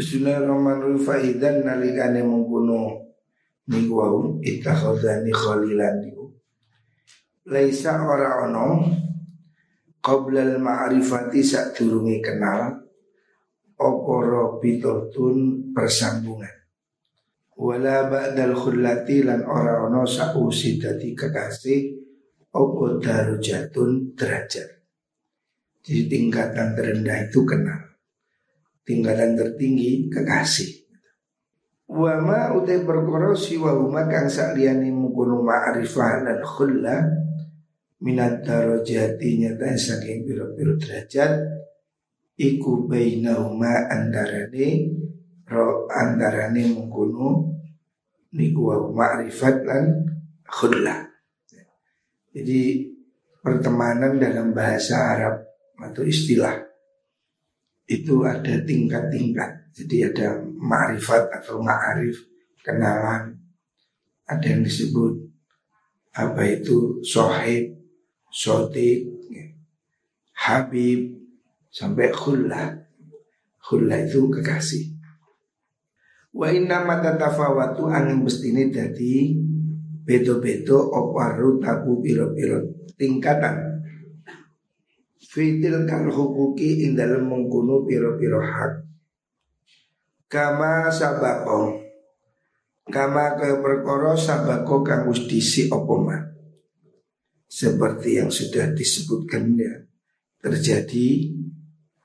Bismillahirrahmanirrahim. Faidan nalikane mengkuno Niku wau Ittakhadhani khalilan niku. Laisa ora ono Qoblal ma'rifati sak durungi kenal Oporo bitotun persambungan. Wala ba'dal khullati lan ora ono Sa'usi dadi kekasih Opo darujatun derajat. Jadi tingkatan terendah itu kenal tingkatan tertinggi kekasih. Wama utai perkara siwa huma kang sakliyane mungkunu ma'rifah dan khulla minat darajati nyata saking piro-piro derajat iku bainahuma andarane ro andarane mungkunu niku wa ma'rifat lan khulla. Jadi pertemanan dalam bahasa Arab atau istilah itu ada tingkat-tingkat. Jadi ada ma'rifat atau ma'arif, kenalan. Ada yang disebut apa itu sohib, sotik, habib, sampai khullah. Khullah itu kekasih. Wa inna mata tafawatu angin bestini jadi bedo-bedo oparu tabu piro-piro tingkatan Fitil kal hukuki ing dalam mengkuno piro-piro hak. Kama sabako. Kama kaya perkara sabako kang wis opoma Seperti yang sudah disebutkan ya. Terjadi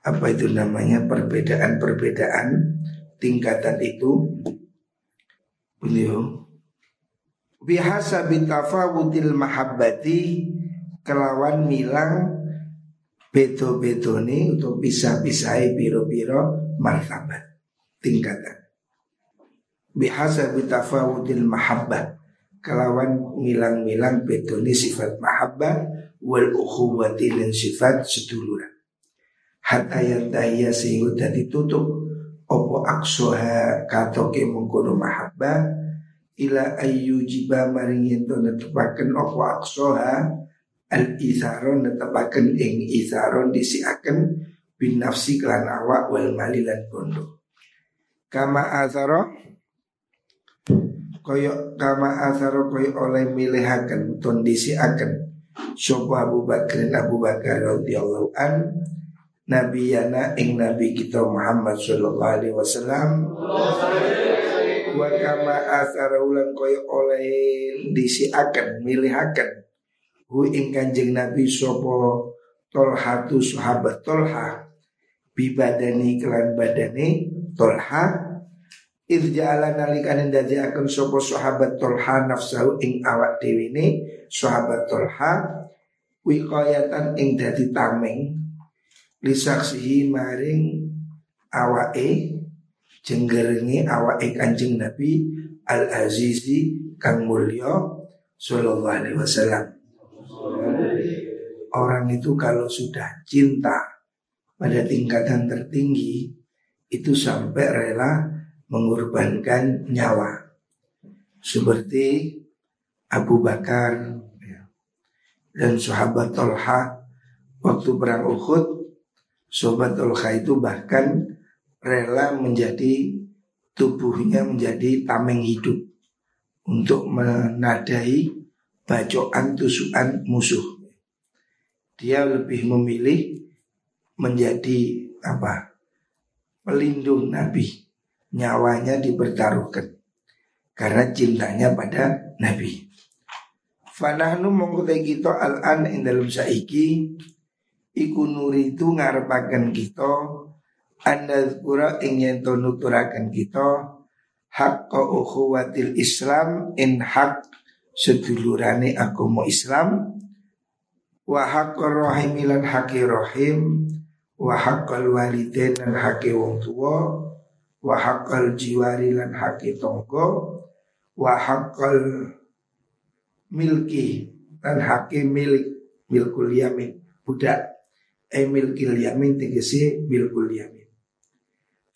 apa itu namanya perbedaan-perbedaan tingkatan itu. Beliau bihasa bitafawutil mahabbati kelawan milang beto-beto ini untuk bisa-bisai biro-biro martabat tingkatan. Bihasa bitafawudil mahabbah kelawan milang-milang beto ini sifat mahabbah wal ukhuwati dan sifat seduluran. Hatta yantahiyya sehingga dan ditutup opo aksoha katoke mengkono mahabbah ila ayu jiba maringin to netepaken opo aksoha al itharon netepaken ing itharon disiaken bin nafsi kelan awak wal mali lan bondo. Kama atharo koyo kama atharo koyo oleh milihaken ton disiaken Sopo Abu Bakar Abu Bakar radhiyallahu an Yana ing Nabi kita Muhammad sallallahu alaihi wasallam. Wa kama athara ulang koyo oleh disiaken milihaken hu ing kanjeng Nabi sopo Tolha tu sahabat Tolha bibadani kelan badani Tolha Irja ala nalikan dadi akan sopo sahabat Tolha nafsahu ing awak dewi ini sahabat Tolha wiqayatan ing dadi tameng lisaksihi maring awake jenggerengi awake kanjeng Nabi Al Azizi kang mulya sallallahu alaihi wasallam orang itu kalau sudah cinta pada tingkatan tertinggi itu sampai rela mengorbankan nyawa. Seperti Abu Bakar ya, dan sahabat Tolha waktu perang Uhud sahabat Tolha itu bahkan rela menjadi tubuhnya menjadi tameng hidup untuk menadai bacokan tusukan musuh dia lebih memilih menjadi apa pelindung Nabi nyawanya dipertaruhkan karena cintanya pada Nabi. Fanahnu mengkutai kita al-an ing dalam saiki iku nuri itu ngarepaken kita anda kura ingin nuturaken kita hak ukhuwatil Islam in hak sedulurane agama Islam wa haqqar rahim lan haqi rahim. Wa haqqal walidain lan haqi wong tua wa haqqal jiwari lan haqi tonggo. Wa haqqal milki lan haqi milik milkul yamin. Budak. E milkil yamin tegese milkul yamin.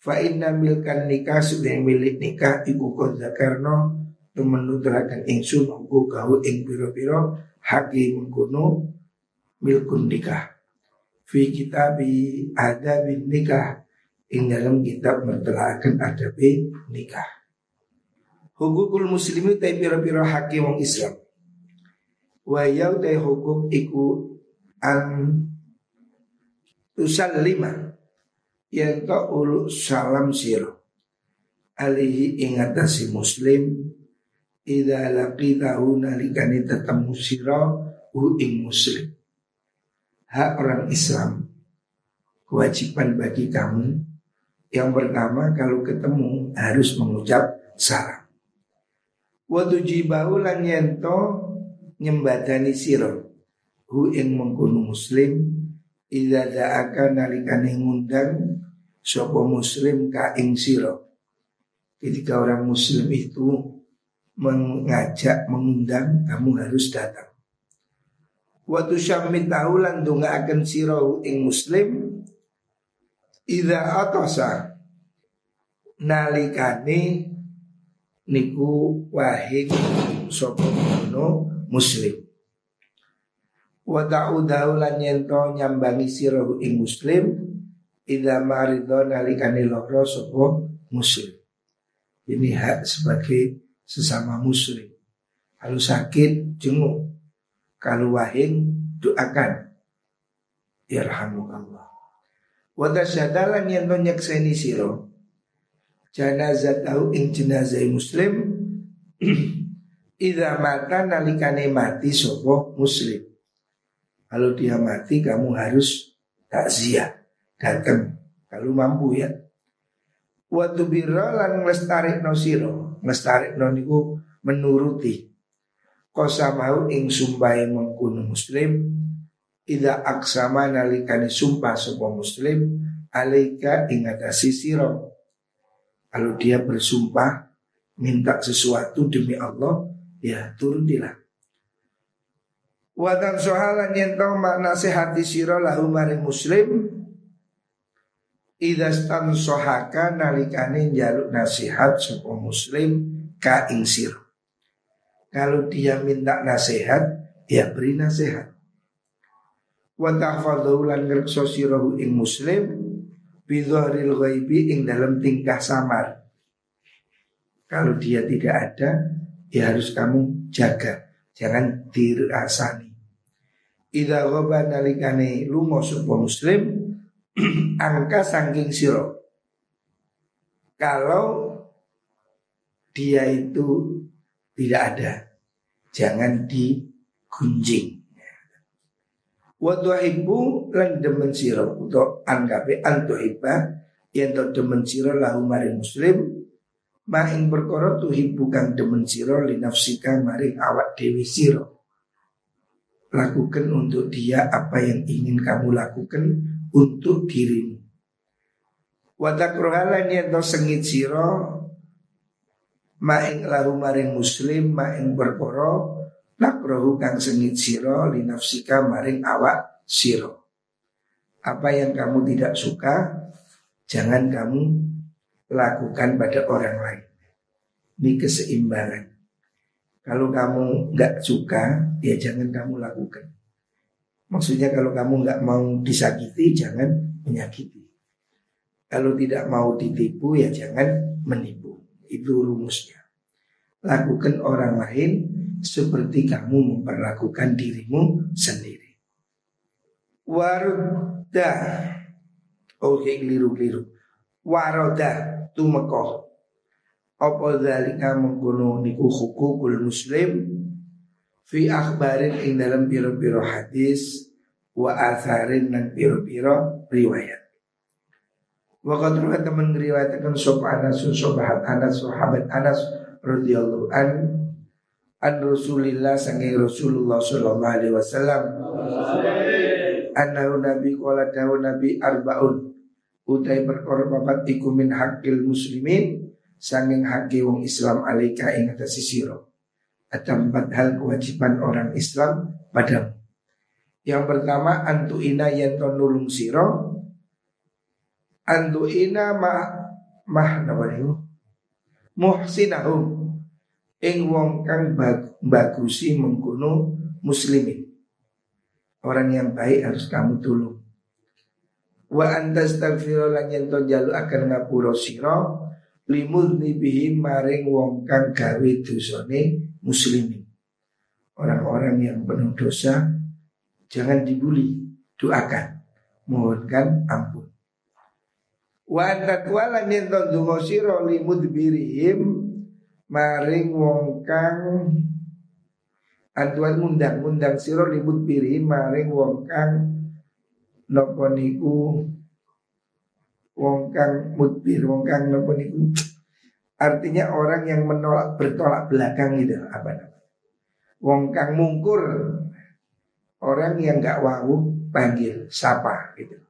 Fa inna milkan nikah sudah milik nikah ibu kon zakarno temen nutrakan ingsun ugu kau ing piro-piro haki mengkuno milkun nikah. Fi kitabi ada bin nikah. Ing dalam kitab mertelakan adabe nikah. Hukukul muslimi tay pira-pira hakim wong Islam. Wa yau hukum iku an tusal lima yang to ulu salam siro alihi ingatasi muslim. Ida laqitahu nalikani tetemu siro hu ing muslim hak orang Islam kewajiban bagi kamu yang pertama kalau ketemu harus mengucap salam. Waktu jibahu lan yento nyembadani siro hu ing mengkono muslim ida da'aka nalikane ngundang sapa muslim ka ing siro. Ketika orang muslim itu mengajak mengundang kamu harus datang. Waktu syamit tahulan dunga akan siro ing muslim Ida atosa nalikani niku wahing sapa muslim. Wa ta'udahu lan yento nyambangi sira ing muslim ida marido nalikani loro sapa muslim. Ini hak sebagai sesama muslim. Kalau sakit jenguk, kalau wahing doakan. Irhamukallah. Wata syadalan yang no nyakseni siro. Janazah tahu ing jenazah muslim. Ida mata nalikane mati sopo muslim. Kalau dia mati kamu harus takziah Datang Kalau mampu ya. Waktu biro lan lestarik no siro. Lestarik no niku menuruti Kosa mau ing sumbai mengkuno muslim. Ida aksama nalikani sumpah sebuah muslim Alaika ingatasi siro Kalau dia bersumpah Minta sesuatu demi Allah Ya turunilah Wadan sohalan yang tahu makna sehati siro lahu muslim. Ida stan sohaka nalikani jaluk nasihat sebuah muslim ka ing siro Kalau dia minta nasihat Ya beri nasihat wa tahfadhu lan sirahu ing muslim bidhahril ghaibi ing dalam tingkah samar. Kalau dia tidak ada, ya harus kamu jaga, jangan dirasani. Ida ghaba nalikane lunga sapa muslim angka sangking siro. Kalau dia itu tidak ada, jangan digunjing. Wa tuhibu lan demen sira. Utawa anggape antuhiba yen to demen sira lahu maring muslim ma ing perkara tuhibu kang demen sira li nafsika maring awak dewi sira. Lakukan untuk dia apa yang ingin kamu lakukan untuk dirimu. Watak rohalan yang to sengit siro Ma'ing lahu maring muslim Ma'ing berkoro Nakrohu kang sengit siro linafsika maring awak siro. Apa yang kamu tidak suka, jangan kamu lakukan pada orang lain. Ini keseimbangan. Kalau kamu nggak suka, ya jangan kamu lakukan. Maksudnya kalau kamu nggak mau disakiti, jangan menyakiti. Kalau tidak mau ditipu, ya jangan menipu. Itu rumusnya. Lakukan orang lain seperti kamu memperlakukan dirimu sendiri. Waroda. Oke keliru-keliru. Waroda Tumekoh. Apa dhalika mengkuno niku hukukul muslim? Fi akhbarin ing dalam biro-biro hadis Wa atharin dan biro-biro riwayat Wa qadruha teman riwayatkan Sob Anas Sobahat Anas Sahabat Anas radhiyallahu an an Rasulillah sangi Rasulullah sallallahu alaihi wasallam. Annahu nabi qala dawu nabi arbaun. Utai perkara papat iku min hakil muslimin sanging haki wong Islam alaika ing atas ada empat hal kewajiban orang Islam padamu. Yang pertama antu ina yanto nulung siro antu ina mah mah nama muhsinahum ing wong kang bagusi mengkuno muslimin. Orang yang baik harus kamu tolong. Wa antas tagfiro lan yen jalu akan ngapura sira limudni bihi maring wong kang gawe dosane muslimin. Orang-orang yang penuh dosa jangan dibuli, doakan, mohonkan ampun. Wa antatwa lan yen donga sira limudbirihim maring wong kang Antuan ngundang siro libut piri maring wong kang nopo niku wong kang mutbir wong kang nopo niku. Artinya orang yang menolak bertolak belakang gitu apa namanya? Wong kang mungkur orang yang nggak wau panggil sapa gitu.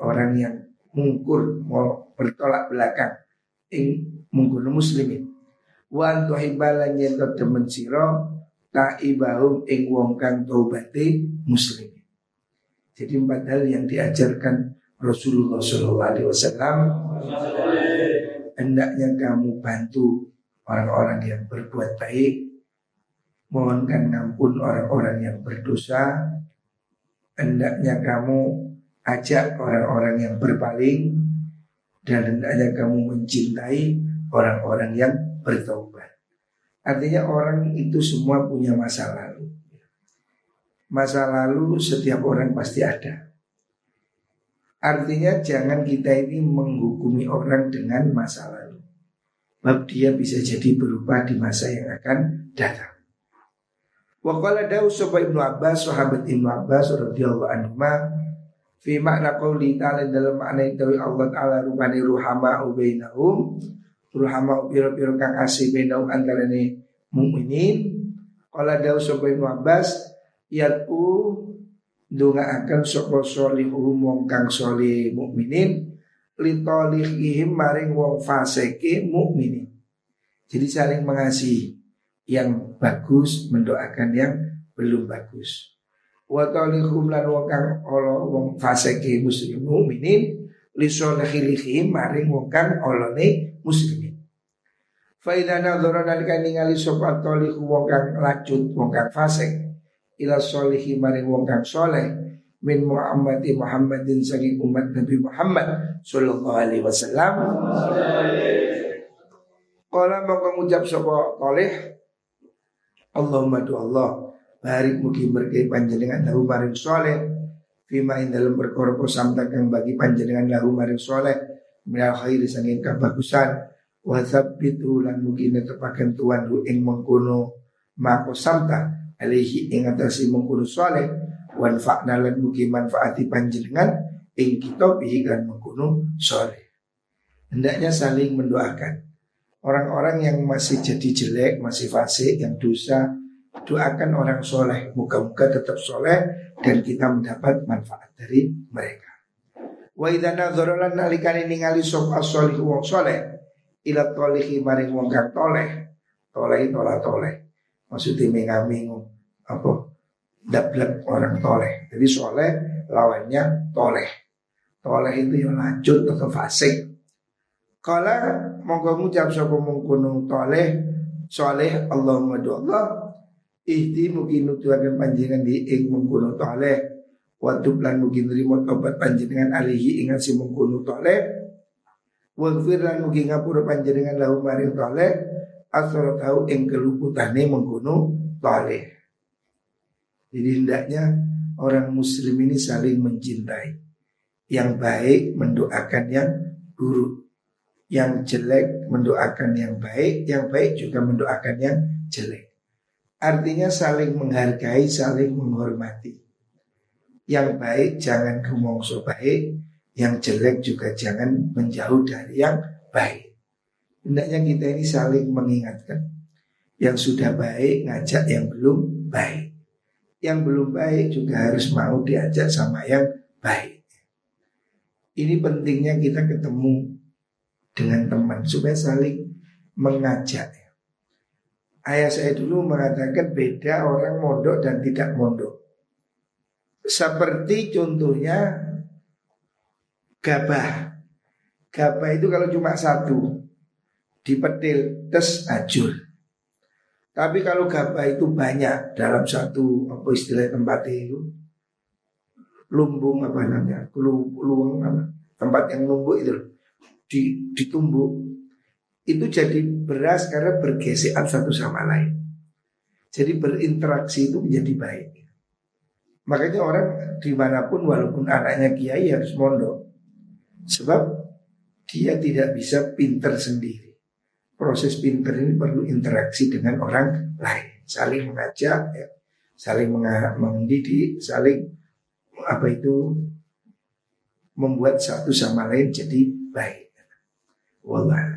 Orang yang mungkur mau bertolak belakang ing mungkur muslimin. Wan tuhibalan yen temen siro taibahum ing wong kang taubate muslim. Jadi empat hal yang diajarkan Rasulullah Shallallahu Alaihi Wasallam hendaknya kamu bantu orang-orang yang berbuat baik, mohonkan ampun orang-orang yang berdosa, hendaknya kamu ajak orang-orang yang berpaling, dan hendaknya kamu mencintai orang-orang yang bertobat. Artinya orang itu semua punya masa lalu. Masa lalu setiap orang pasti ada. Artinya jangan kita ini menghukumi orang dengan masa lalu. Sebab dia bisa jadi berubah di masa yang akan datang. Waqala dawu sopa Ibnu Abbas sahabat Ibnu Abbas radhiyallahu anhu fi makna qauli ta'ala dalam makna itu Allah taala rupani ruhama ubainahum Ruhama piro-piro kang asih antara ini mukminin. Kala dawu sapa Ibnu Abbas yatu akan sapa solihum wong kang solih mukminin litolihihim maring wong faseke mukminin. Jadi saling mengasihi yang bagus mendoakan yang belum bagus. Wa talihum lan wong kang ala wong faseke muslim mukminin li solihihim maring wong kang olone muslimin. Faida nadhara nalika ningali sapa toliku wong kang lacut wong kang fasik ila solihi maring wong kang soleh min Muhammadi Muhammadin saking umat Nabi Muhammad sallallahu alaihi wasallam. Kala mongko ngucap sapa toleh Allahumma du Allah barik mugi berkei panjenengan lahu maring soleh. Fima ing dalam perkara samtakan bagi panjenengan lahu maring soleh. Minal khairi sanging kebagusan wa tsabbitu lan mugi netepaken tuan hu ing mengkono mako samta alaihi ing atasi mengkono saleh wan fa'na lan mugi manfaati panjenengan ing kita bihi kan mengkono saleh hendaknya saling mendoakan. Orang-orang yang masih jadi jelek masih fasik yang dosa doakan orang soleh. Muka-muka tetap soleh dan kita mendapat manfaat dari mereka. Wa idza nadzara lan nalikane ningali sapa soleh wong soleh ila tolihi maring wong kang toleh. Toleh tola toleh. Maksudnya mengamingu apa dablek orang toleh. Jadi soleh lawannya toleh. Toleh itu yang lanjut atau fasik. Kala monggo ngucap sapa mungkunu toleh soleh Allahumma do Allah ihdi mungkin nutuaken panjenengan di ing mungkunu toleh Wadub lan mungkin nerima tobat panjenengan alihi ingat si mungkunu toleh Waghfir lan mugi ngapura panjenengan lahu maring toleh asal tahu ing keluputane mengkono toleh. Jadi hendaknya orang muslim ini saling mencintai. Yang baik mendoakan yang buruk. Yang jelek mendoakan yang baik, yang baik juga mendoakan yang jelek. Artinya saling menghargai, saling menghormati. Yang baik jangan kumongso baik, yang jelek juga jangan menjauh dari yang baik. Hendaknya kita ini saling mengingatkan. Yang sudah baik ngajak yang belum baik. Yang belum baik juga harus mau diajak sama yang baik. Ini pentingnya kita ketemu dengan teman supaya saling mengajak. Ayah saya dulu mengatakan beda orang mondok dan tidak mondok. Seperti contohnya gabah. Gabah itu kalau cuma satu dipetil tes ajur. Tapi kalau gabah itu banyak dalam satu apa istilah tempat itu lumbung apa namanya lumbung apa tempat yang numbuk itu di ditumbuk itu jadi beras karena bergesekan satu sama lain. Jadi berinteraksi itu menjadi baik. Makanya orang di mana pun walaupun anaknya kiai harus mondok. Sebab dia tidak bisa pinter sendiri. Proses pinter ini perlu interaksi dengan orang lain. Saling mengajak, ya. saling mendidik, saling apa itu membuat satu sama lain jadi baik. Wallah.